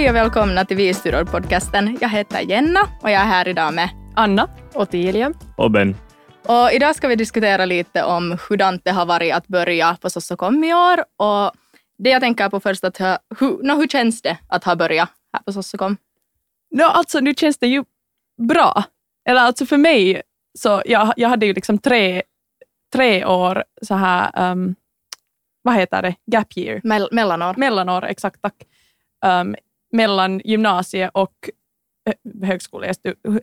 Hej och välkomna till Visstyror-podcasten. Jag heter Jenna och jag är här idag med Anna. Ottilia. Och Ben. Och idag ska vi diskutera lite om hur det har varit att börja på Sossokom i år. Och det jag tänker på först, att hur, no, hur känns det att ha börjat här på Sossokom? No, alltså nu känns det ju bra. Eller alltså för mig, så jag, jag hade ju liksom tre, tre år så här, um, vad heter det, gap year? Mell mellanår. Mellanår, exakt tack. Um, mellan gymnasie och eh,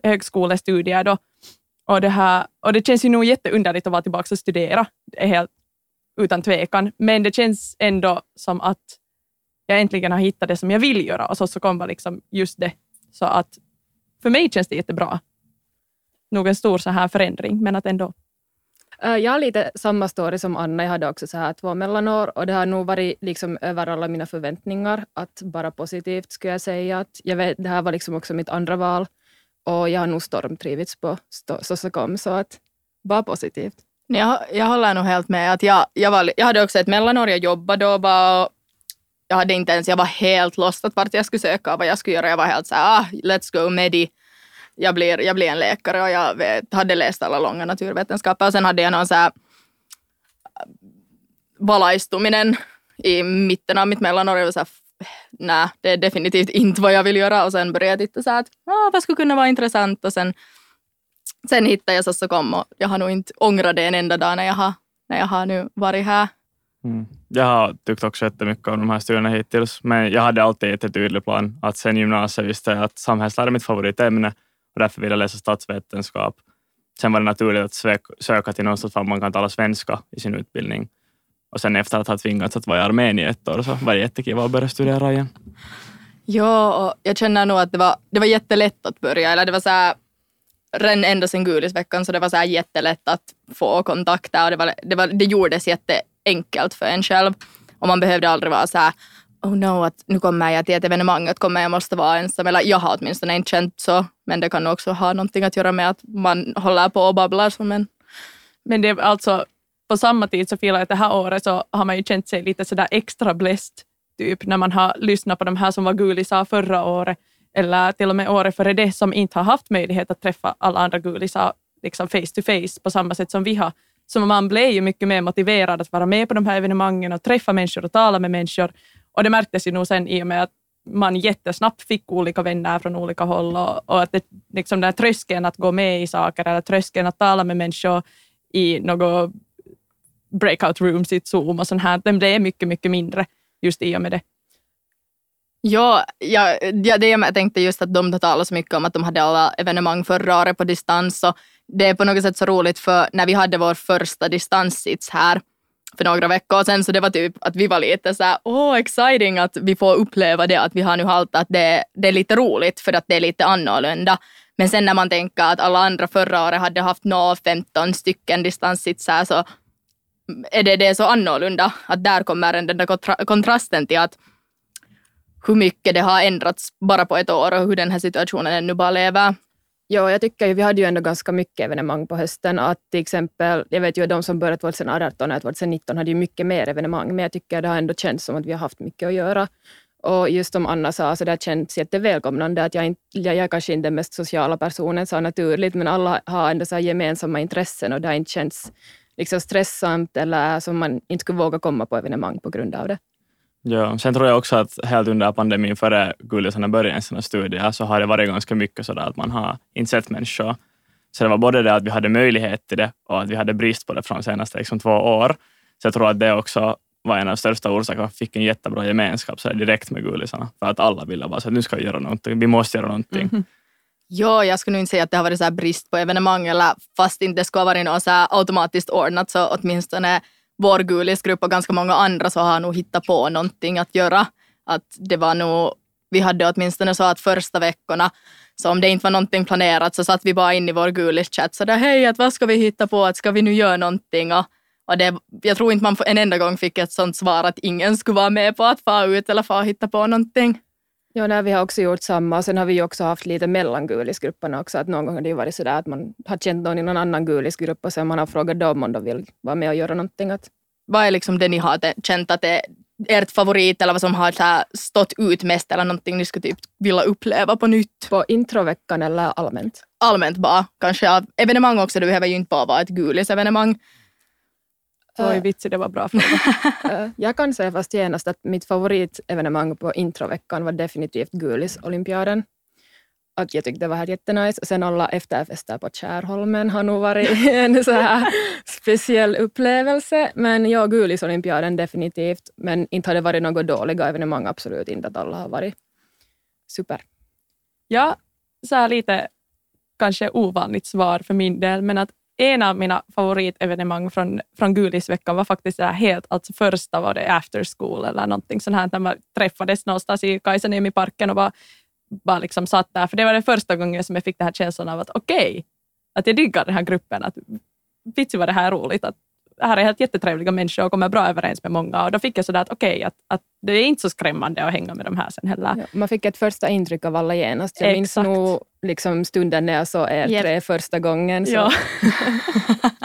högskolestudier. Då. Och, det här, och det känns ju nog jätteunderligt att vara tillbaka och studera, det är helt utan tvekan. Men det känns ändå som att jag äntligen har hittat det som jag vill göra och så, så kommer liksom just det. Så att för mig känns det jättebra. Nog en stor så här förändring, men att ändå. Jag har lite samma story som Anna. Jag hade också så här två mellanår och det har nog varit liksom över alla mina förväntningar. Att bara positivt skulle jag säga. Att jag vet, det här var liksom också mitt andra val och jag har nog stormtrivits på Sossakom så att bara positivt. Jag, jag håller nog helt med. Att jag, jag, var, jag hade också ett mellanår, jag jobbade då bara jag hade inte ens, jag var helt lost att vart jag skulle söka och vad jag skulle göra. Jag var helt så här, ah, let's go medi. Jag blir, jag blir en läkare och jag vet, hade läst alla långa naturvetenskaper och sen hade jag någon så här äh, valaistuminen i mitten av mitt mellanår. Jag var så här, nej, det är definitivt inte vad jag vill göra och sen började jag titta så här att ah, vad skulle kunna vara intressant och sen, sen hittade jag Sossokom och jag har nog inte ångrat det en enda dag när jag har, när jag har nu varit här. Mm. Jag har tyckt också jättemycket om de här studierna hittills, men jag hade alltid ett tydlig plan. Att sen gymnasiet visste jag att samhällslära är mitt favoritämne och därför ville jag läsa statsvetenskap. Sen var det naturligt att söka till någonstans där man kan tala svenska i sin utbildning. Och sen efter att ha tvingats att vara i armén i ett år så var det jättekul att börja studera igen. Ja, och jag känner nog att det var, det var jättelätt att börja. Eller det var så här, redan ända sen gulisveckan så det var så här jättelätt att få kontakter och det, var, det, var, det gjordes jätteenkelt för en själv. Och man behövde aldrig vara så här, oh no, att nu kommer jag till ett evenemang, att kommer jag måste vara ensam. Eller jag har åtminstone inte känt så, men det kan också ha någonting att göra med att man håller på och babblar som en. Men det är alltså, på samma tid så filar jag det här året så har man ju känt sig lite sådär extra blessed, typ när man har lyssnat på de här som var gulisar förra året, eller till och med året före det som inte har haft möjlighet att träffa alla andra gulisar liksom face to face på samma sätt som vi har. Så man blev ju mycket mer motiverad att vara med på de här evenemangen och träffa människor och tala med människor. Och det märktes ju nog sen i och med att man jättesnabbt fick olika vänner från olika håll och, och att det, liksom den här tröskeln att gå med i saker eller tröskeln att tala med människor i något breakout rooms i Zoom och sånt här, den blev mycket, mycket mindre just i och med det. Ja, ja, ja det jag tänkte just att de talade så mycket om att de hade alla evenemang förra året på distans och det är på något sätt så roligt för när vi hade vår första distanssits här för några veckor sedan så det var typ att vi var lite så här, åh oh, exciting att vi får uppleva det, att vi har nu halt att det, det är lite roligt för att det är lite annorlunda. Men sen när man tänker att alla andra förra året hade haft 15 stycken distanssitsar så är det, det så annorlunda. Att där kommer den där kontra kontrasten till att hur mycket det har ändrats bara på ett år och hur den här situationen ännu bara lever. Ja, jag tycker ju, vi hade ju ändå ganska mycket evenemang på hösten. Att till exempel, jag vet ju att de som började 2018 och 2019 hade ju mycket mer evenemang, men jag tycker det har ändå känts som att vi har haft mycket att göra. Och just som Anna sa, så det har känts jättevälkomnande. Att jag, inte, jag är kanske inte den mest sociala personen så naturligt, men alla har ändå så gemensamma intressen och det har inte känts liksom stressamt eller som man inte skulle våga komma på evenemang på grund av det. Ja, sen tror jag också att helt under pandemin, före gulisarna började sina studier, så har det varit ganska mycket sådär att man har inte sett människor. Så det var både det att vi hade möjlighet till det och att vi hade brist på det från de senaste liksom, två år. Så jag tror att det också var en av de största orsakerna. Vi fick en jättebra gemenskap så direkt med gulisarna. För att alla ville bara så att nu ska vi göra någonting. Vi måste göra någonting. Mm -hmm. Ja, jag skulle nog inte säga att det har varit så brist på evenemang, eller fast inte det skulle ha varit något så automatiskt ordnat, så åtminstone vår gulisgrupp och ganska många andra så har nog hittat på någonting att göra. Att det var nog, vi hade åtminstone så att första veckorna, så om det inte var någonting planerat så satt vi bara in i vår gulis-chatt så där hej, att vad ska vi hitta på, att ska vi nu göra någonting? Och, och det, jag tror inte man en enda gång fick ett sånt svar att ingen skulle vara med på att få ut eller få hitta på någonting. Ja, nej, vi har också gjort samma. Sen har vi också haft lite mellan gulisgrupperna också. Att någon gång har det varit sådär att man har känt någon i någon annan gulisgrupp och sen man har frågat dem om de vill vara med och göra någonting. Att... Vad är liksom det ni har känt att det, ert favorit eller vad som har så stått ut mest eller någonting ni skulle typ vilja uppleva på nytt? På introveckan eller allmänt? Allmänt bara, kanske av evenemang också, det behöver ju inte bara vara ett gulis-evenemang. Oj, vitsig, det var bra fråga. Jag kan säga fast genast att mitt favoritevenemang på introveckan var definitivt Gulis-olympiaden. Att jag tyckte det var helt jättenice. Sen alla efterfester på Kärholmen har nog varit en så här speciell upplevelse. Men ja, Gulis-olympiaden definitivt. Men inte har det varit något dåliga evenemang, absolut inte. Att alla har varit super. Ja, så här lite kanske ovanligt svar för min del, men att en av mina favoritevenemang från, från Gulisveckan var faktiskt det här helt, alltså första var det after school eller någonting sånt här, där man träffades någonstans i Kaisaniemi-parken och bara, bara liksom satt där. För det var den första gången som jag fick den här känslan av att okej, okay, att jag diggar den här gruppen, att vitsi var det här roligt, att här är helt jättetrevliga människor och kommer bra överens med många. Och då fick jag sådär att okej, okay, att, att det är inte så skrämmande att hänga med de här sen heller. Ja, man fick ett första intryck av alla genast. Jag minns Exakt. nog liksom stunden när jag såg er Yep. tre första gången. Så. Ja.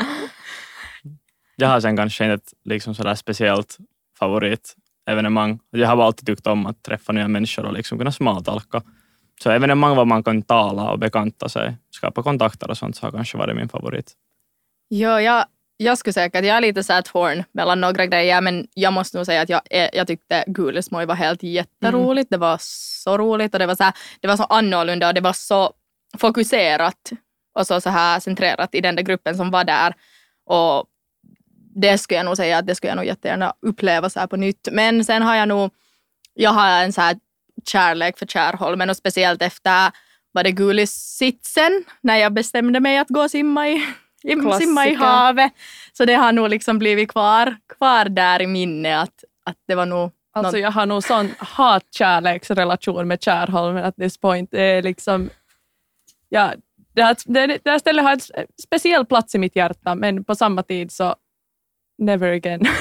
Jag har sen kanske inte ett liksom sådär speciellt favoritevenemang. Jag har alltid tyckt om att träffa nya människor och liksom kunna smaltalka. Så evenemang var man kan tala och bekanta sig, skapa kontakter och sånt så har kanske varit min favorit. Ja, jag, jag skulle säga att jag är lite så här torn mellan några grejer, men jag måste nog säga att jag, är- jag tyckte Gulismoj var helt jätteroligt. Det var så roligt och det var så, här, det var så annorlunda och det var så fokuserat och så, så här centrerat i den där gruppen som var där. Och det skulle jag nog säga att det skulle jag nog jättegärna uppleva så här på nytt. Men sen har jag nog, jag har en så här kärlek för Kärholmen och speciellt efter var det Gulis-sitsen när jag bestämde mig att gå och simma i, simma i havet. Så det har nog liksom blivit kvar, kvar där i minne att, att det var nog Alltså jag har nog sån hat-kärleksrelation med Kärholmen at this point. Det är liksom, ja, det, här, det, det här stället har en speciell plats i mitt hjärta, men på samma tid så never again.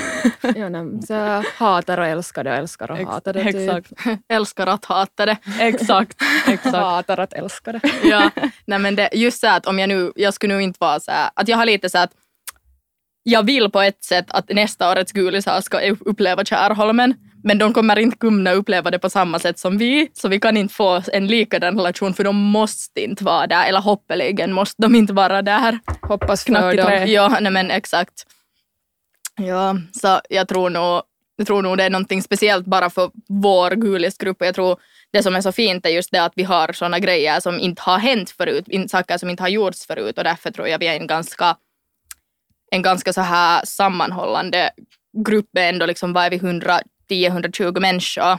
Ja, nej, så hatar och älskar det och älskar och Ex- hatar det. Typ. Exakt, älskar att hata det. exakt, exakt. Hatar att älska det. ja, nej men det, just så att om jag nu, jag skulle nu inte vara så här, att jag har lite så att jag vill på ett sätt att nästa årets Gulisar ska uppleva Kärholmen, men de kommer inte kunna uppleva det på samma sätt som vi, så vi kan inte få en likadan relation för de måste inte vara där, eller hoppeligen måste de inte vara där. Hoppas för dem. Ja, nej men exakt. Ja, så jag tror nog, jag tror nog det är någonting speciellt bara för vår Gulisgrupp och jag tror det som är så fint är just det att vi har sådana grejer som inte har hänt förut, saker som inte har gjorts förut och därför tror jag vi är en ganska, en ganska så här sammanhållande grupp ändå, liksom vad är vi, 110-120 människor.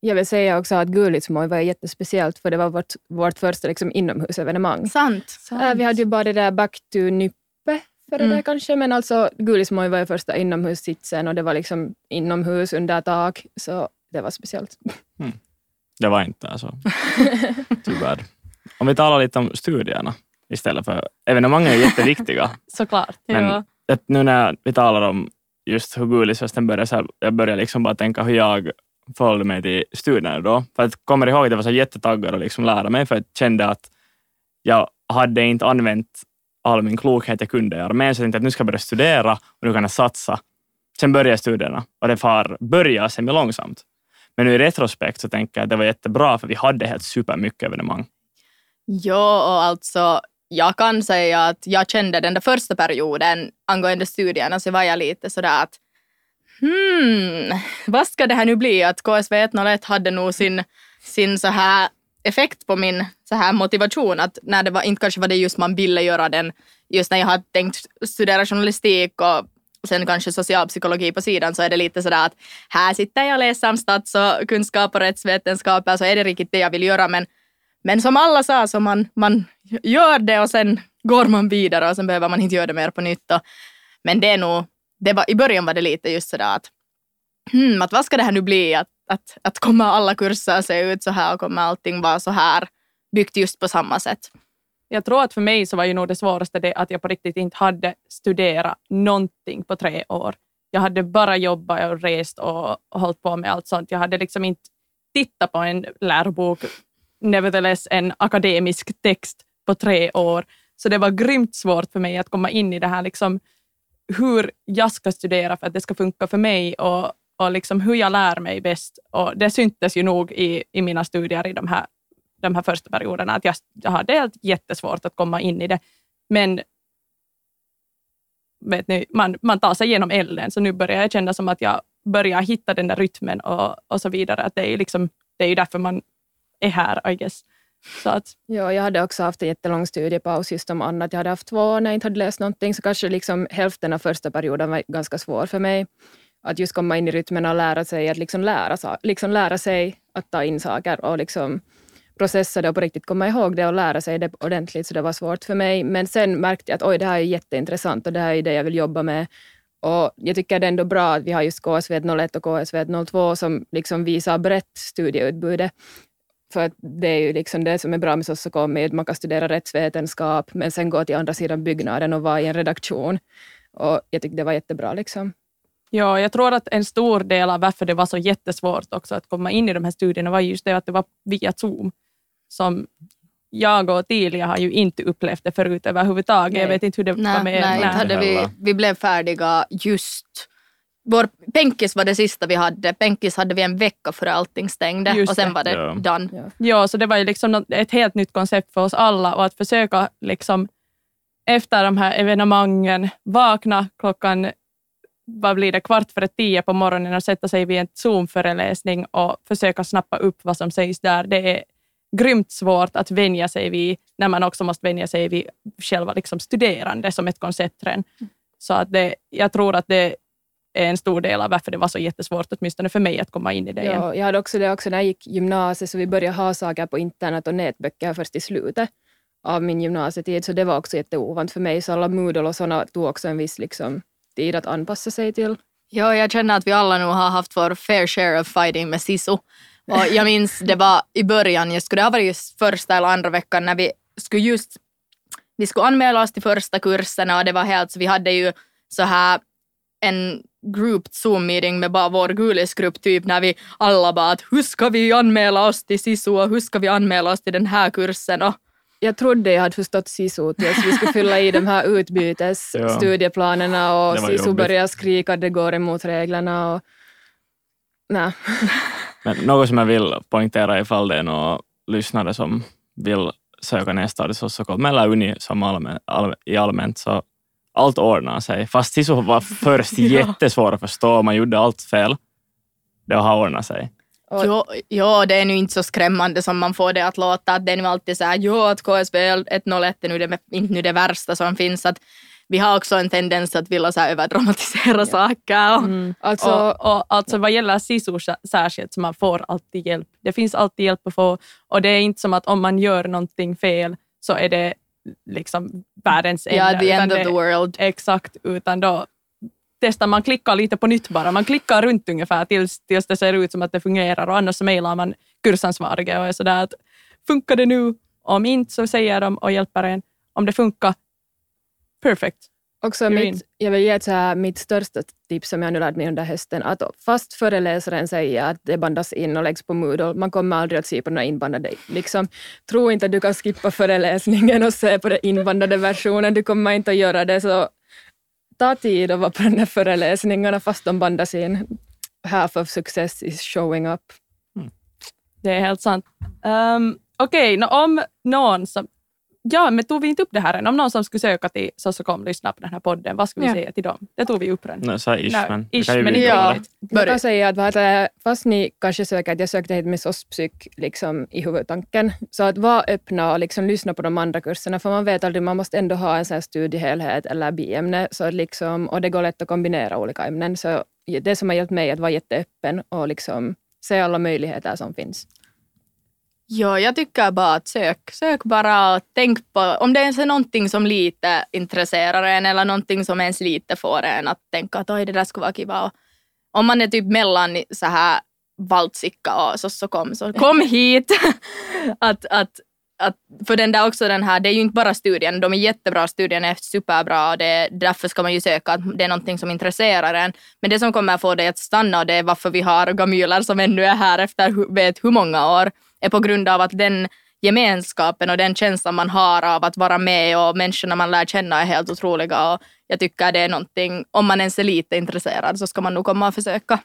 Jag vill säga också att Gulismoj var jättespeciellt för det var vårt, vårt första liksom, inomhusevenemang. Sant. Äh, vi hade ju bara det där Back to Nyppe före Mm. det kanske, men alltså Gulismoj var ju första inomhussitsen och det var liksom inomhus under tak, så det var speciellt. Det var inte alltså. Tyvärr. Om vi talar lite om studierna istället för evenemangen är jätteviktiga. Såklart. Men Ja. nu när vi talar om just hur Gulisfesten började, så här, jag började liksom bara tänka hur jag förhåller mig till studierna då. För att kommer ihåg att jag var så jättetaggad att liksom lära mig, för jag kände att jag hade inte använt all min klokhet jag kunde göra. Men jag tänkte att nu ska jag börja studera och nu kan jag satsa. Sen började studierna och det far börja semi långsamt. Men nu i retrospekt så tänker jag att det var jättebra för vi hade helt supermycket evenemang. Ja, och alltså jag kan säga att jag kände den där första perioden angående studierna så var jag lite sådär att hmm, vad ska det här nu bli? Att KSV 101 hade nog sin, sin så här effekt på min så här motivation att när det var, inte kanske var det just man ville göra den, just när jag hade tänkt studera journalistik och sen kanske socialpsykologi på sidan så är det lite sådär att här sitter jag och läser om stats och kunskap och rättsvetenskaper så alltså är det riktigt det jag vill göra men men som alla sa, så man, man gör det och sen går man vidare och sen behöver man inte göra det mer på nytt. Och, men det är nog, det var, i början var det lite just sådär att, hmm, att vad ska det här nu bli? Att, att, att kommer alla kurser se ut så här och kommer allting vara så här byggt just på samma sätt? Jag tror att för mig så var ju nog det svåraste det att jag på riktigt inte hade studerat någonting på tre år. Jag hade bara jobbat och rest och, hållit på med allt sånt. Jag hade liksom inte tittat på en lärobok, nevertheless en akademisk text på tre år. Så det var grymt svårt för mig att komma in i det här, liksom, hur jag ska studera för att det ska funka för mig och, och liksom hur jag lär mig bäst. Och det syntes ju nog i, i mina studier i de här, de här första perioderna, att jag, jag hade helt jättesvårt att komma in i det. Men vet ni, man, man tar sig igenom elden, så nu börjar jag känna som att jag börjar hitta den där rytmen och, och så vidare. Att det, är liksom, det är ju därför man är här, I guess. Så att, ja, jag hade också haft en jättelång studiepaus just om annat. Jag hade haft två när jag inte hade läst någonting, så kanske liksom hälften av första perioden var ganska svår för mig. Att just komma in i rytmen och lära sig att liksom lära, liksom lära sig att ta in saker och liksom processa det och på riktigt komma ihåg det och lära sig det ordentligt, så det var svårt för mig. Men sen märkte jag att oj, det här är jätteintressant och det här är det jag vill jobba med. Och jag tycker det är ändå bra att vi har just KSV 01 och KSV 02 som liksom visar brett studieutbudet. För att det är ju liksom det som är bra med Sossokomi, man kan studera rättsvetenskap men sen gå till andra sidan byggnaden och vara i en redaktion. Och jag tyckte det var jättebra. Liksom. Ja, jag tror att en stor del av varför det var så jättesvårt också att komma in i de här studierna var just det att det var via Zoom. Som jag och Tilia har ju inte upplevt det förut överhuvudtaget. Nej. Jag vet inte hur det nej, var med Nej, inte hade vi, vi blev färdiga just vår Penkis var det sista vi hade. Penkis hade vi en vecka före allting stängde Just och sen det. var det ja. done. Ja. ja, så det var ju liksom ett helt nytt koncept för oss alla och att försöka liksom efter de här evenemangen vakna klockan vad blir det, kvart före tio på morgonen och sätta sig vid en Zoom-föreläsning och försöka snappa upp vad som sägs där. Det är grymt svårt att vänja sig vid när man också måste vänja sig vid själva liksom studerande som ett koncept. Så att det, jag tror att det är en stor del av varför det var så jättesvårt, åtminstone för mig, att komma in i det ja, igen. Jag hade också det också när jag gick gymnasiet, så vi började ha saker på internet och nätböcker först i slutet av min gymnasietid, så det var också jätteovant för mig. Så alla Moodle och sådana tog också en viss liksom, tid att anpassa sig till. Ja, jag känner att vi alla nog har haft vår fair share of fighting med Sisu. Och jag minns det var i början, jag skulle, det ha varit just första eller andra veckan när vi skulle just vi skulle anmäla oss till första kurserna och det var helt så vi hade ju så här en group Zoom-meeting med bara vår gulisgrupp typ när vi alla bara att hur ska vi anmäla oss till SISU och hur ska vi anmäla oss till den här kursen och jag trodde jag hade förstått SISU tills vi skulle fylla i de här utbytesstudieplanerna och SISU började skrika att det går emot reglerna. Och... Nej. Men något som jag vill poängtera ifall det är några lyssnare som vill söka nästa år så, så eller Uni som allmän, all, i allmänt så allt ordnar sig. Fast SISU var först jättesvår att förstå, man gjorde allt fel. Det har ordnat sig. Jo, jo, det är nu inte så skrämmande som man får det att låta. det är nu alltid så här, jo, att KSB 101 är nu det, inte nu det värsta som finns. Att vi har också en tendens att vilja så här överdramatisera ja. saker. Och, mm. alltså, och, och, alltså vad gäller SISU särskilt, så man får alltid hjälp. Det finns alltid hjälp att få och det är inte som att om man gör någonting fel så är det liksom världens ände. Ja, the end of the world. Exakt, utan då testar man klickar lite på nytt bara. Man klickar runt ungefär tills, tills det ser ut som att det fungerar och annars så mejlar man kursansvariga och är sådär att funkar det nu? Om inte så säger de och hjälper en. Om det funkar, perfect. Också mitt, jag vill ge ett så här, mitt största tips som jag nu lärt mig under hösten, att fast föreläsaren säger att det bandas in och läggs på Moodle, man kommer aldrig att se på den inbandade. Liksom, tro inte att du kan skippa föreläsningen och se på den inbandade versionen, du kommer inte att göra det. Så ta tid att vara på de där föreläsningarna fast de bandas in. Half of success is showing up. Mm. Det är helt sant. Um, Okej, okay, om någon som Ja, men tog vi inte upp det här än? Om någon som skulle söka till Sossocom och lyssna på den här podden, vad ska vi ja. säga till dem? Det tog vi upp redan. No, så ish, men, ish, men ja, Jag kan säga att vad fast ni kanske söker, att jag sökte hit med SOS-psyk liksom, i huvudtanken, så att vara öppna och liksom lyssna på de andra kurserna, för man vet aldrig, man måste ändå ha en sån här studiehelhet eller biämne, så att liksom, och det går lätt att kombinera olika ämnen. Så det som har hjälpt mig att vara jätteöppen och liksom se alla möjligheter som finns. Ja, jag tycker bara att sök. Sök bara och tänk på, om det ens är någonting som lite intresserar en eller någonting som ens lite får en att tänka att oj, det där skulle vara kiva. Om man är typ mellan så här Valtsikka och så, så kom, så kom hit. att, att, att, för den där också den här, det är ju inte bara studien, de är jättebra, studien är superbra och det, därför ska man ju söka att det är någonting som intresserar en. Men det som kommer få dig att stanna och det är varför vi har gamyler som ännu är här efter vet hur många år är på grund av att den gemenskapen och den känslan man har av att vara med och människorna man lär känna är helt otroliga. Och jag tycker det är någonting, om man ens är lite intresserad så ska man nog komma och försöka.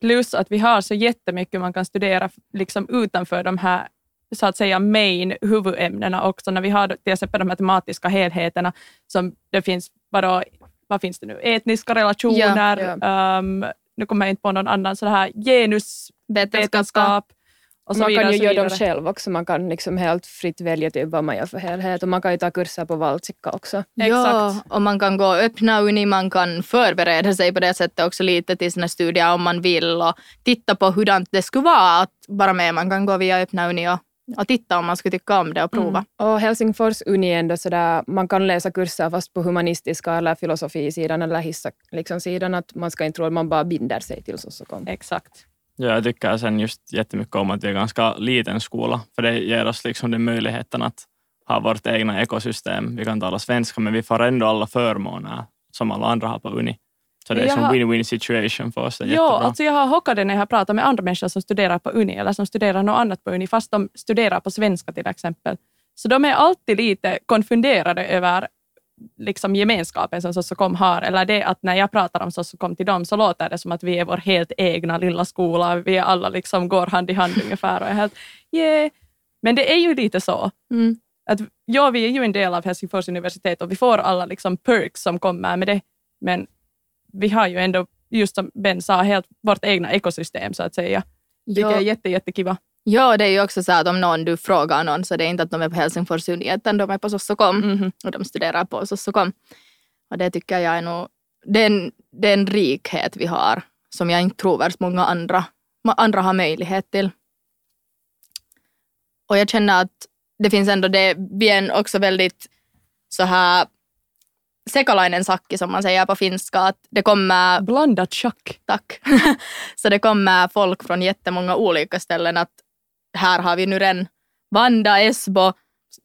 Plus att vi har så jättemycket man kan studera liksom utanför de här så att säga main huvudämnena också. När vi har till exempel de matematiska helheterna som det finns, vadå, vad finns det nu, etniska relationer, Ja, ja. Um, nu kommer jag inte på någon annan, så det här genusvetenskap och så man vidare. kan ju göra dem själv också. Man kan liksom helt fritt välja typ vad man gör för helhet. Och man kan ju ta kurser på Valtsikka också. Ja, Exakt. och man kan gå öppna uni, man kan förbereda sig på det sättet också lite till sina studier om man vill och titta på hurdant det skulle vara att vara med. Man kan gå via öppna uni och, och titta om man skulle tycka om det och prova. Och Helsingfors Uni är ändå sådär, man kan läsa kurser fast på humanistiska eller filosofisidan eller hissa liksom sidan. Att man ska inte tro att man bara binder sig till Sossokom. Exakt. Ja, jag tycker sen just jättemycket om att vi är ganska liten skola, för det ger oss liksom den möjligheten att ha vårt egna ekosystem. Vi kan tala svenska, men vi får ändå alla förmåner som alla andra har på Uni. Så det är har- win-win situation för oss. Det är alltså jag har hockat det när jag har pratat med andra människor som studerar på Uni eller som studerar något annat på Uni, fast de studerar på svenska till exempel. Så de är alltid lite konfunderade över liksom gemenskapen som Sossokom har, eller det att när jag pratar om Sossokom till dem så låter det som att vi är vår helt egna lilla skola, vi alla liksom går hand i hand ungefär och är helt yeah. Men det är ju lite så. Mm. Att, ja, vi är ju en del av Helsingfors universitet och vi får alla liksom perks som kommer med det, men vi har ju ändå, just som Ben sa, helt vårt egna ekosystem så att säga. Vilket är Ja, jätte, jättekiva. Ja, det är ju också så att om någon du frågar någon så det är inte att de är på Helsingfors utan de är på Sossokom Mhm. och de studerar på Sossokom. Och det tycker jag är nog, det är en, det är en rikhet vi har som jag inte tror att många andra, andra har möjlighet till. Och jag känner att det finns ändå det, vi är också väldigt så här sekalainen sakki som man säger på finska, att det kommer Blandat tjack. Tack. Så det kommer folk från jättemånga olika ställen. Att här har vi nu redan Vanda, Esbo,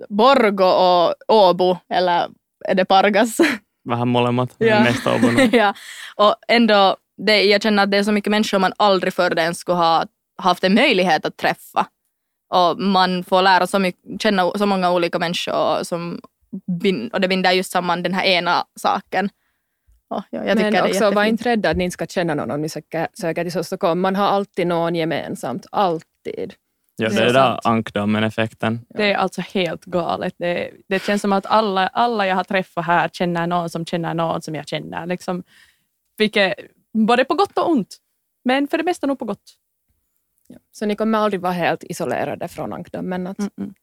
Borgo och Åbo, eller är det Pargas? Vähän molemmat, Ja. mest Åbo. ja. Och ändå, det, jag känner att det är så mycket människor man aldrig förr ens skulle ha haft en möjlighet att träffa. Och man får lära så mycket, känna så många olika människor som och det binder just samman den här ena saken. Och ja, Men också, var inte rädda att ni inte ska känna någon om ni söker, söker till Sossokom. Man har alltid någon gemensamt. Alltid. Ja, Det det är är där ankdammen-effekten. Det är alltså helt galet. Det, det känns som att alla, alla jag har träffat här känner någon som känner någon som jag känner. Liksom, vilket, både på gott och ont. Men för det mesta nog på gott. Ja. Så ni kommer aldrig vara helt isolerade från ankdammen. Att, Mm-mm.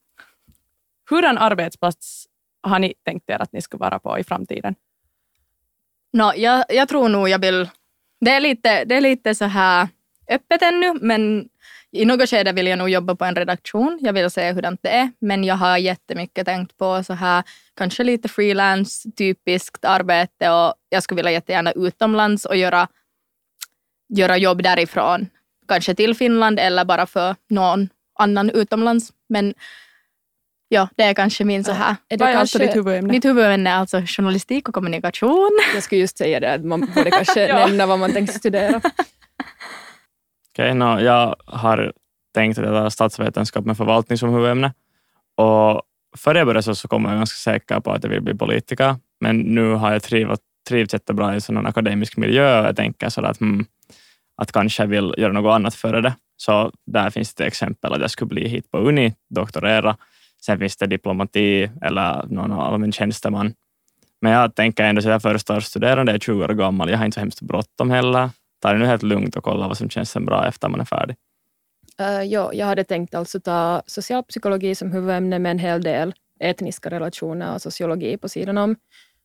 Hurdan arbetsplats har ni tänkt er att ni ska vara på i framtiden? No, jag, jag tror nog jag vill... Det är, lite, det är lite så här öppet ännu, men i något skede vill jag nog jobba på en redaktion. Jag vill se hur det är, men jag har jättemycket tänkt på så här, kanske lite freelance, typiskt arbete och jag skulle vilja jättegärna utomlands och göra, göra jobb därifrån. Kanske till Finland eller bara för någon annan utomlands. Men ja, det är kanske min så här... är Vad det är alltså ditt huvudämne? Mitt huvudämne är alltså journalistik och kommunikation. jag skulle just säga det, att man borde kanske Ja. nämna vad man tänkte studera. Okej, no, jag har tänkt att jag tar statsvetenskap med förvaltning som huvudämne. Och före jag började så, så kom jag ganska säker på att jag vill bli politiker. Men nu har jag trivts, trivts jättebra i en akademisk miljö och jag tänker så att, hmm, att kanske jag vill göra något annat före det. Så där finns det exempel att jag skulle bli hit på Uni, doktorera. Sen finns det diplomati eller någon allmän tjänsteman. Men jag tänker ändå att jag är förstaårsstuderande, jag är 20 år gammal, jag har inte så hemskt bråttom heller. Ta det nu helt lugnt och kolla vad som känns sen bra efter man är färdig. Uh, ja, jag hade tänkt alltså ta socialpsykologi som huvudämne med en hel del etniska relationer och sociologi på sidan om.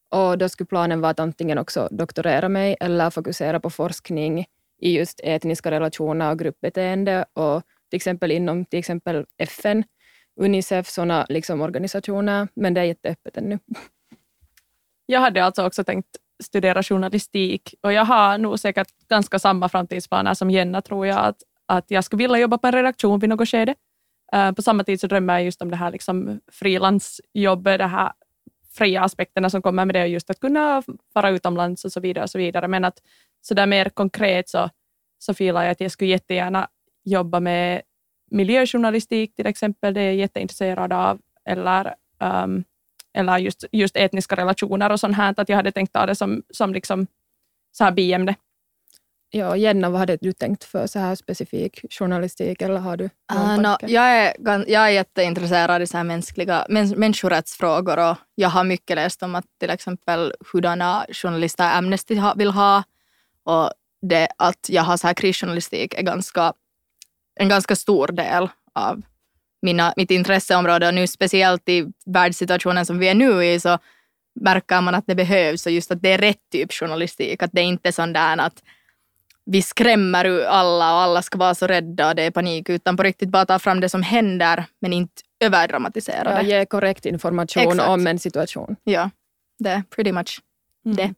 Och då skulle planen vara att antingen också doktorera mig eller fokusera på forskning i just etniska relationer och gruppbeteende och till exempel inom till exempel FN, Unicef, sådana liksom organisationer. Men det är jätteöppet ännu. Jag hade alltså också tänkt studera journalistik och jag har nog säkert ganska samma framtidsplaner som Jenna tror jag. Att, att jag skulle vilja jobba på en redaktion vid något skede. Eh, på samma tid så drömmer jag just om det här liksom frilansjobbet, det här fria aspekterna som kommer med det, just att kunna vara utomlands och så vidare. och så vidare. Men att så där mer konkret så, så filar jag att jag skulle jättegärna jobba med miljöjournalistik till exempel, det är jag jätteintresserad av. Eller, um, eller just, just etniska relationer och sånt här. Att jag hade tänkt ta det som, som liksom så här biämne. Ja, Jenna, vad hade du tänkt för så här specifik journalistik eller har du Uh, no, jag, är, jag är jätteintresserad i så här mänskliga, mäns, människorättsfrågor och jag har mycket läst om att till exempel hurdana journalister Amnesty ha, vill ha och det att jag har så här krisjournalistik är ganska, en ganska stor del av mina, mitt intresseområde och nu speciellt i världssituationen som vi är nu i så märker man att det behövs och just att det är rätt typ journalistik. Att det inte är sån där att vi skrämmer alla och alla ska vara så rädda och det är panik utan på riktigt bara ta fram det som händer men inte överdramatisera Ja, det. ge korrekt information Exakt. om en situation. Ja, det är pretty much det. Mm.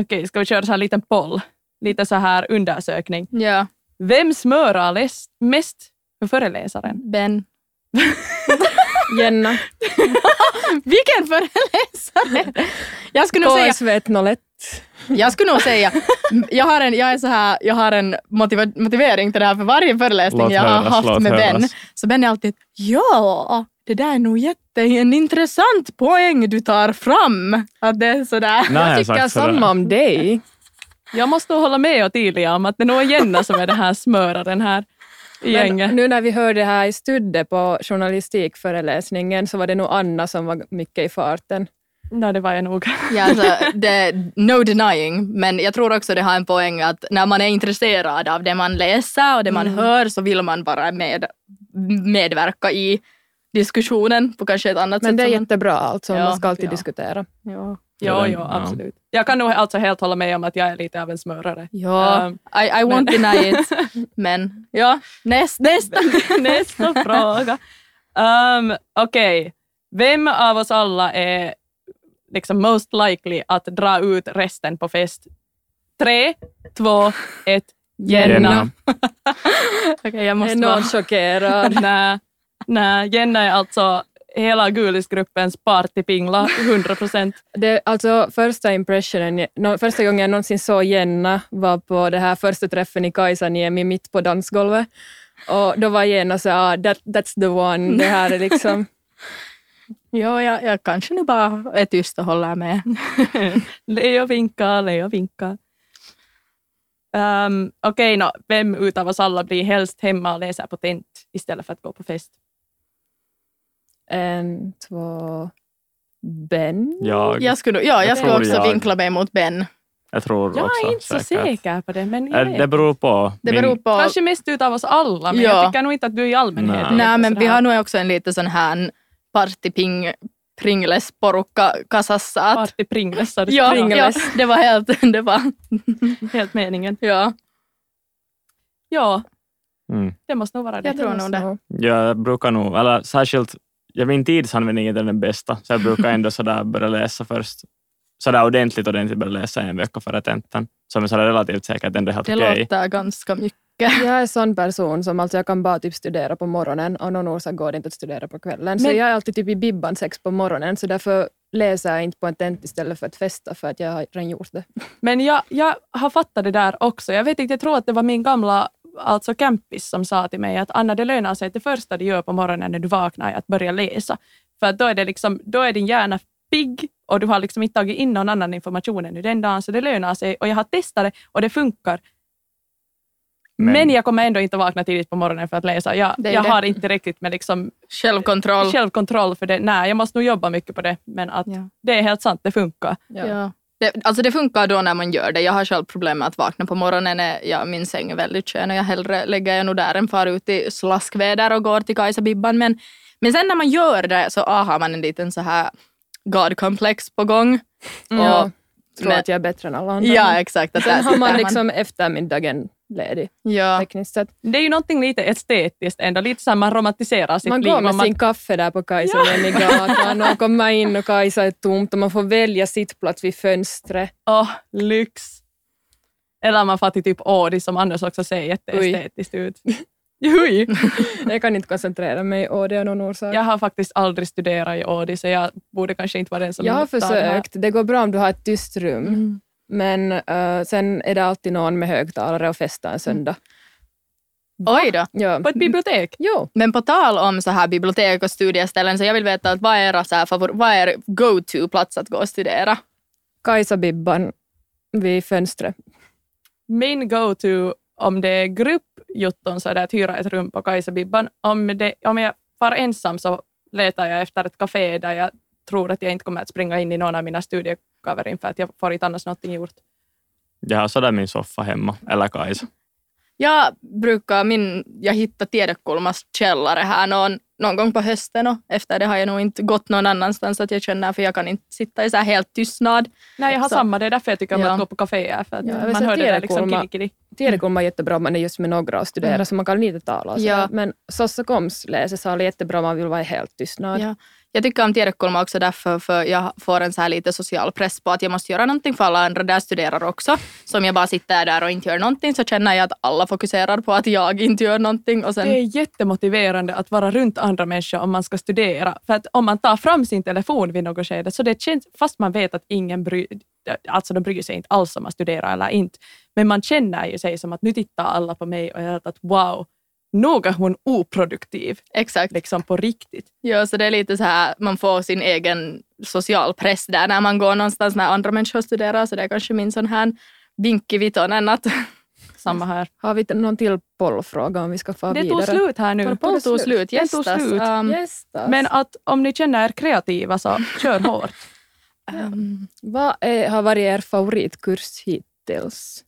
Okej, ska vi köra så här en liten poll? Lite så här undersökning. Ja, Vem smörar mest föreläsaren? Ben. Jenna, Vilken föreläsare! Jag skulle nog säga KSV 101. Jag skulle nog säga, jag har en, jag är så här, jag har en motiva, motivering till det här för varje föreläsning Låt jag har höras, haft med Ben. höras. Så Ben är alltid, ja, det där är nog jätte, en intressant poäng du tar fram. Att det är sådär. Nej, Jag tycker sådär. samma om dig. Jag måste hålla med Ottilia om att det nog är Jenna som är den här smöraren här. Men nu när vi hörde det här i Studde på journalistikföreläsningen så var det nog Anna som var mycket i farten. Nej, det var jag nog. Ja, alltså, det, no denying, men jag tror också det har en poäng att när man är intresserad av det man läser och det man hör så vill man bara med, medverka i diskussionen på kanske ett annat Men sätt. det är jättebra alltså, Ja, man ska alltid ja. diskutera. ja. Ja, ja, ja. absolut. Jag kan nog alltså helt hålla med om att jag är lite av en smörare. Ja, Um, I, I won't deny it. Men ja, näst, nästa. Nästa fråga. Um, Okej, vem av oss alla är liksom most likely att dra ut resten på fest? Tre, två, ett. Jenna. Jenna. Okej, jag Är måste någon vara... chockerad? Nej, nej, Jenna är alltså hela Gulisgruppens partypingla, 100 procent. Det, alltså, första impressionen, no, första gången jag någonsin såg Jenna var på det här första träffen i Kaisaniemi mitt på dansgolvet. Och då var Jenna så ah, that, that's the one. Det här är liksom... Ja, jag, jag kanske nu bara är tyst och håller med. Leo vinkar, Leo vinkar. Um, Okej, nå, vem utav oss alla blir helst hemma och läser på tent istället för att gå på fest? En, två... Ben? Jag, Jag skulle, ja, jag Jag skulle också jag. vinkla mig mot Ben. jag tror Jag också är inte så säkert. säker på det, men jag. Det beror på. Det Min- beror på... Kanske mest utav oss alla, men Ja. jag tycker nog inte att du i allmänhet Nej. är Nej, men vi har nog också en lite sån här partyping pringles porukka kasassa. att- partypringles, sa du Ja, ja, det var helt, det var, helt meningen. ja. Ja, Mm. det måste nog vara det. Jag tror nog det. Jag brukar nog, eller särskilt, jag min tidsanvändning är inte den bästa, så jag brukar ändå sådär börja läsa först. Sådär ordentligt, ordentligt börja läsa en vecka före tentan. Som är sådär relativt säkert ändå helt Det okej. låter ganska mycket. Jag är en sån person som alltså jag kan bara typ studera på morgonen och någon orsak går det inte att studera på kvällen. Så Men- jag är alltid typ i bibban sex på morgonen så därför läser jag inte på en tent istället för att festa för att jag har redan gjort det. Men jag, jag har fattat det där också. Jag vet inte, jag tror att det var min gamla alltså campis som sa till mig att Anna, det lönar sig att det första du gör på morgonen när du vaknar är att börja läsa. För att då är, det liksom, då är din hjärna pigg och du har liksom inte tagit in någon annan information ännu den dagen, så det lönar sig. Och jag har testat det och det funkar. Men, Men- jag kommer ändå inte att vakna tidigt på morgonen för att läsa. Jag, jag det. har inte tillräckligt med liksom Självkontroll. självkontroll för det. Nej, jag måste nog jobba mycket på det. Men att Ja. det är helt sant, det funkar. Ja. Det, alltså det funkar då när man gör det. Jag har själv problem med att vakna på morgonen jag, min säng är väldigt skön och jag hellre lägger jag nog där än far ut i slaskväder och går till Kajsa-bibban. Men, men sen när man gör det så ah, har man en liten så här God-komplex på gång. Jag tror men- att jag är bättre än alla andra. Ja, exakt. Sen har man liksom eftermiddagen ledig Ja. tekniskt sett. Det är ju någonting lite estetiskt ändå, lite så här man romantiserar sitt Man liv. går med man, sin kaffe där på Kajsaniemigatan och kommer in och Kajsa är tomt och man får välja sittplats vid fönstret. Åh, lyx! Eller man får till typ Ådi som Anders också ser jätteestetiskt ut. Oj. Jag kan inte koncentrera mig och det är någon orsak. Jag har faktiskt aldrig studerat i Ådi så jag borde kanske inte vara den som Jag har tar det försökt. Det går bra om du har ett tyst rum. Mm. Men eh, sen är det alltid någon med högtalare och festar en söndag. Oj då. Ja. På ett bibliotek? Jo. Men på tal om så här bibliotek och studieställen så jag vill veta att vad är era så här favor- vad är er go-to-plats att gå och studera? Kajsa-bibban vid fönstret. min go-to om det är gruppjutton så är det att hyra ett rum på Kajsabibban. Om, det, om jag far ensam så letar jag efter ett café där jag tror att jag inte kommer att springa in i någon av mina studiekaverin för att jag får inte annars någonting gjort. Jag har sådär min soffa hemma, eller Kajsa. Jag brukar, min, jag hittar Tiedekulmas källare här någon, någon gång på hösten och efter det har jag nog inte gått någon annanstans att jag känner för jag kan inte sitta i så här helt tystnad. Nej, jag har Så- samma. Det är därför jag tycker om Ja. att gå på kaféer. För att Ja, man hör det där liksom kilikili. Tiedekulma är jättebra om man är just med några och studerar Mm. så man kan lite tala. Och Ja. sådär. Men Sossakoms läsesal är jättebra om man vill vara helt tystnad. Ja. Jag tycker om Tiedekulma också därför för jag får en så här lite social press på att jag måste göra någonting för alla andra där studerar också. Så om jag bara sitter där och inte gör någonting så känner jag att alla fokuserar på att jag inte gör någonting. Och sen, Det är jättemotiverande att vara runt andra människor om man ska studera. För att om man tar fram sin telefon vid något skede, så det känns, fast man vet att ingen bryr, alltså de bryr sig inte alls om man studerar eller inte, men man känner ju sig som att nu tittar alla på mig och jag är att wow, nog är hon oproduktiv, Exakt. liksom på riktigt. Ja, så det är lite så här, man får sin egen social press där när man går någonstans när andra människor studerar. Så det är kanske min sån här vink i vitonen att Samma här. Har vi någon till pollfråga om vi ska få Det vidare? tog slut här nu. Poll tog slut, gästas. slut. Um, Gästas. Men att om ni känner er kreativa så kör hårt. um, Vad är, har varit er favoritkurs hittills?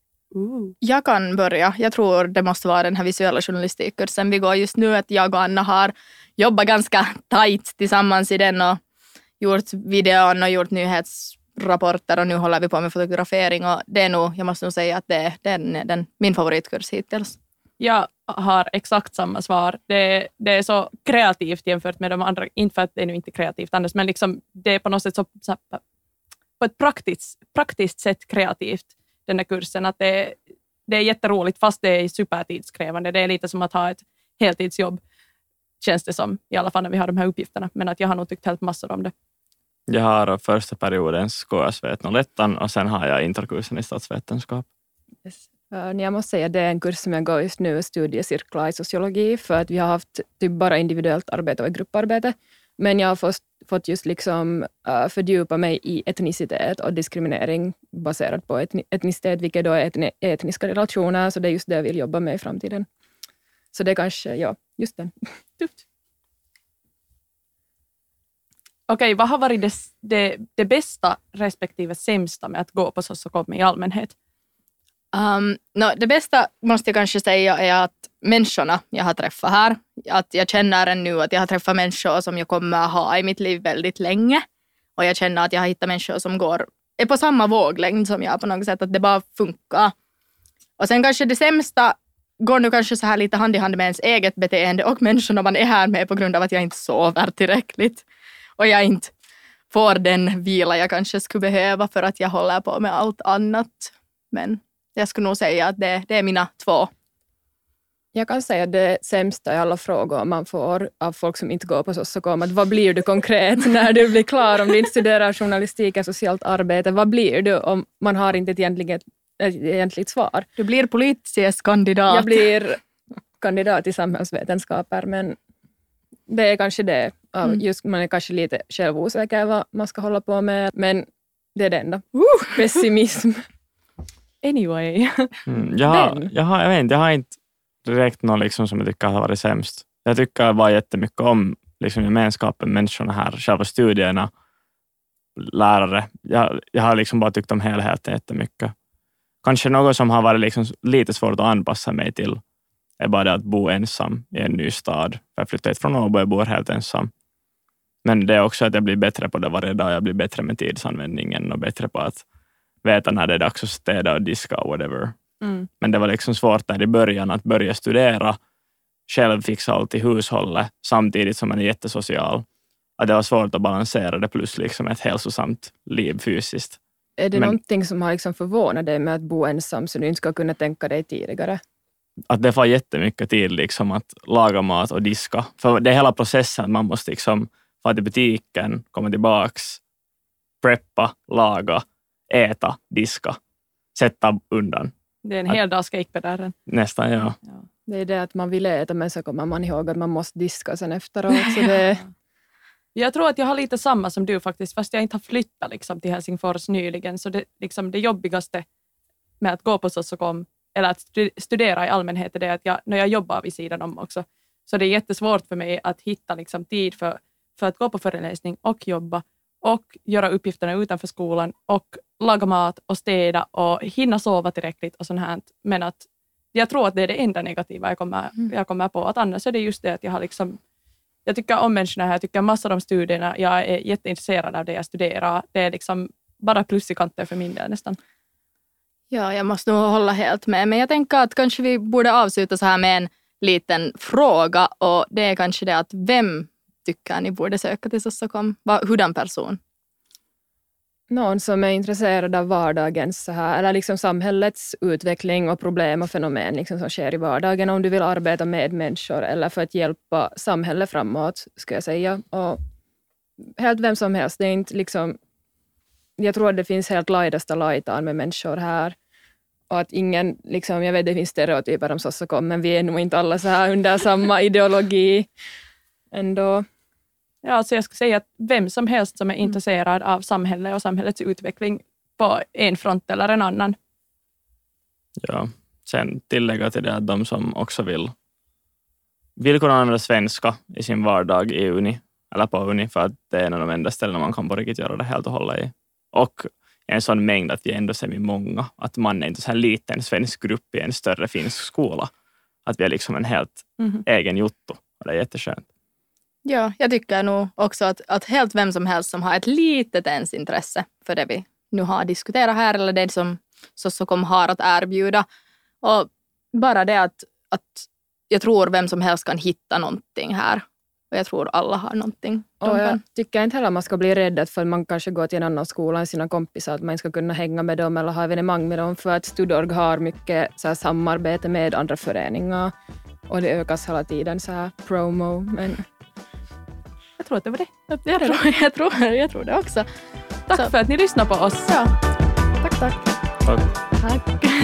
Jag kan börja. Jag tror det måste vara den här visuella journalistikkursen vi går just nu. Att jag och Anna har jobbat ganska tajt tillsammans i den och gjort videon och gjort nyhetsrapporter och nu håller vi på med fotografering och det är nog, jag måste nog säga att det, är- den, den, min favoritkurs hittills. Jag har exakt samma svar. Det, det är så kreativt jämfört med de andra. Inte för att det är nu inte kreativt annars, men liksom, det är på något sätt så, så på ett praktiskt, praktiskt sätt kreativt, den här kursen. Att det, det är jätteroligt fast det är supertidskrävande. Det är lite som att ha ett heltidsjobb, känns det som, i alla fall när vi har de här uppgifterna. Men att jag har nog tyckt helt massor om det. Jag har första periodens KSV 01 och sen har jag interkursen i statsvetenskap. Uh, jag måste säga att det är en kurs som jag går just nu, studiecirklar i sociologi, för att vi har haft typ bara individuellt arbete och grupparbete. Men jag har fått, fått just liksom uh, fördjupa mig i etnicitet och diskriminering baserat på etni, etnicitet, vilket då är etni, etniska relationer, så det är just det jag vill jobba med i framtiden. Så det är kanske, ja, just den. Tufft. Okej, vad har varit det, det, det bästa respektive sämsta med att gå på Sossokom i allmänhet? Um, no, det bästa måste jag kanske säga är att människorna jag har träffat här, att jag känner ännu att jag har träffat människor som jag kommer ha i mitt liv väldigt länge. Och jag känner att jag har hittat människor som går, är på samma våglängd som jag på något sätt, att det bara funkar. Och sen kanske det sämsta går nu kanske så här lite hand i hand med ens eget beteende och människorna man är här med på grund av att jag inte sover tillräckligt. Och jag inte får den vila jag kanske skulle behöva för att jag håller på med allt annat. Men jag skulle nog säga att det, det är mina två. Jag kan säga det sämsta i alla frågor man får av folk som inte går på Sossokom, att vad blir du konkret när du blir klar om du inte studerar journalistik eller socialt arbete? Vad blir du om man har inte ett egentligt, ett egentligt svar? Du blir politisk kandidat. Jag blir kandidat i samhällsvetenskaper, men det är kanske det. Mm. Just, man är kanske lite självosäker vad man ska hålla på med, men det är det enda. Pessimism. Anyway. Mm, jag, har, jag, har, jag, vet inte, jag har inte direkt någon liksom som jag tycker har varit sämst. Jag tycker bara jättemycket om liksom gemenskapen, människorna här, själva studierna, lärare. Jag, jag har liksom bara tyckt om helheten jättemycket. Kanske något som har varit liksom lite svårt att anpassa mig till är bara det att bo ensam i en ny stad. Jag flyttade hit från Åbo och bor helt ensam. Men det är också att jag blir bättre på det varje dag. Jag blir bättre med tidsanvändningen och bättre på att veta när det är dags att städa och diska och whatever. Mm. Men det var liksom svårt där i början att börja studera, själv fixa allt i hushållet samtidigt som man är jättesocial. Att det var svårt att balansera det plus liksom ett hälsosamt liv fysiskt. Är det Men- någonting som har liksom förvånat dig med att bo ensam så du inte ska kunna tänka dig tidigare? Att det får jättemycket tid liksom att laga mat och diska. För det är hela processen. Man måste liksom fara till butiken, komma tillbaks, preppa, laga, äta, diska, sätta undan. Det är en hel på dörren. Nästan, ja. Det är det att man vill äta men så kommer man ihåg att man måste diska sen efteråt. Så det, Jag tror att jag har lite samma som du faktiskt, fast jag inte har flyttat liksom till Helsingfors nyligen. Så det, liksom det jobbigaste med att gå på Sossokom eller att studera i allmänhet är det att jag, när jag jobbar vid sidan om också, så det är jättesvårt för mig att hitta liksom tid för, för att gå på föreläsning och jobba och göra uppgifterna utanför skolan och laga mat och städa och hinna sova tillräckligt och sånt här. Men att jag tror att det är det enda negativa jag kommer, mm. jag kommer på. Att annars är det just det att jag har liksom jag tycker om människorna här, jag tycker massor om studierna, jag är jätteintresserad av det jag studerar. Det är liksom bara plus i kanten för min del nästan. Ja, jag måste nog hålla helt med. Men jag tänker att kanske vi borde avsluta så här med en liten fråga och det är kanske det att vem tycker ni borde söka till Sossokom? Hurdan person? Någon som är intresserad av vardagens, så här, eller liksom samhällets utveckling och problem och fenomen liksom som sker i vardagen. Om du vill arbeta med människor eller för att hjälpa samhället framåt, ska jag säga. Och helt vem som helst. Det är inte liksom, jag tror att det finns helt lajdasta lajtan med människor här. Och att ingen, liksom, jag vet det finns stereotyper om Sossokom, men vi är nog inte alla så här under samma ideologi ändå. Ja, alltså jag skulle säga att vem som helst som är mm. intresserad av samhället och samhällets utveckling på en front eller en annan. Ja, sen tillägga till det att de som också vill, vill kunna använda svenska i sin vardag i uni, eller på uni, för att det är en av de enda ställena man kan på riktigt göra det helt och hållet i. Och en sån mängd att vi ändå är många, att man är inte så här liten svensk grupp i en större finsk skola. Att vi är liksom en helt mm. egen jotto och det är jätteskönt. Ja, jag tycker nog också att, att helt vem som helst som har ett litet ens intresse för det vi nu har diskuterat här eller det som Sossokom har att erbjuda. Och bara det att, att jag tror vem som helst kan hitta någonting här. Och jag tror alla har någonting. Och jag tycker inte heller man ska bli rädd för att man kanske går till en annan skola än sina kompisar, att man ska kunna hänga med dem eller ha evenemang med dem, för att Studorg har mycket så samarbete med andra föreningar och det ökas hela tiden så här promo. Men jag tror att det var det. Jag, tror, jag, tror, jag tror det också. Tack Så. för att ni lyssnade på oss. Ja. Tack, tack. Tack. tack.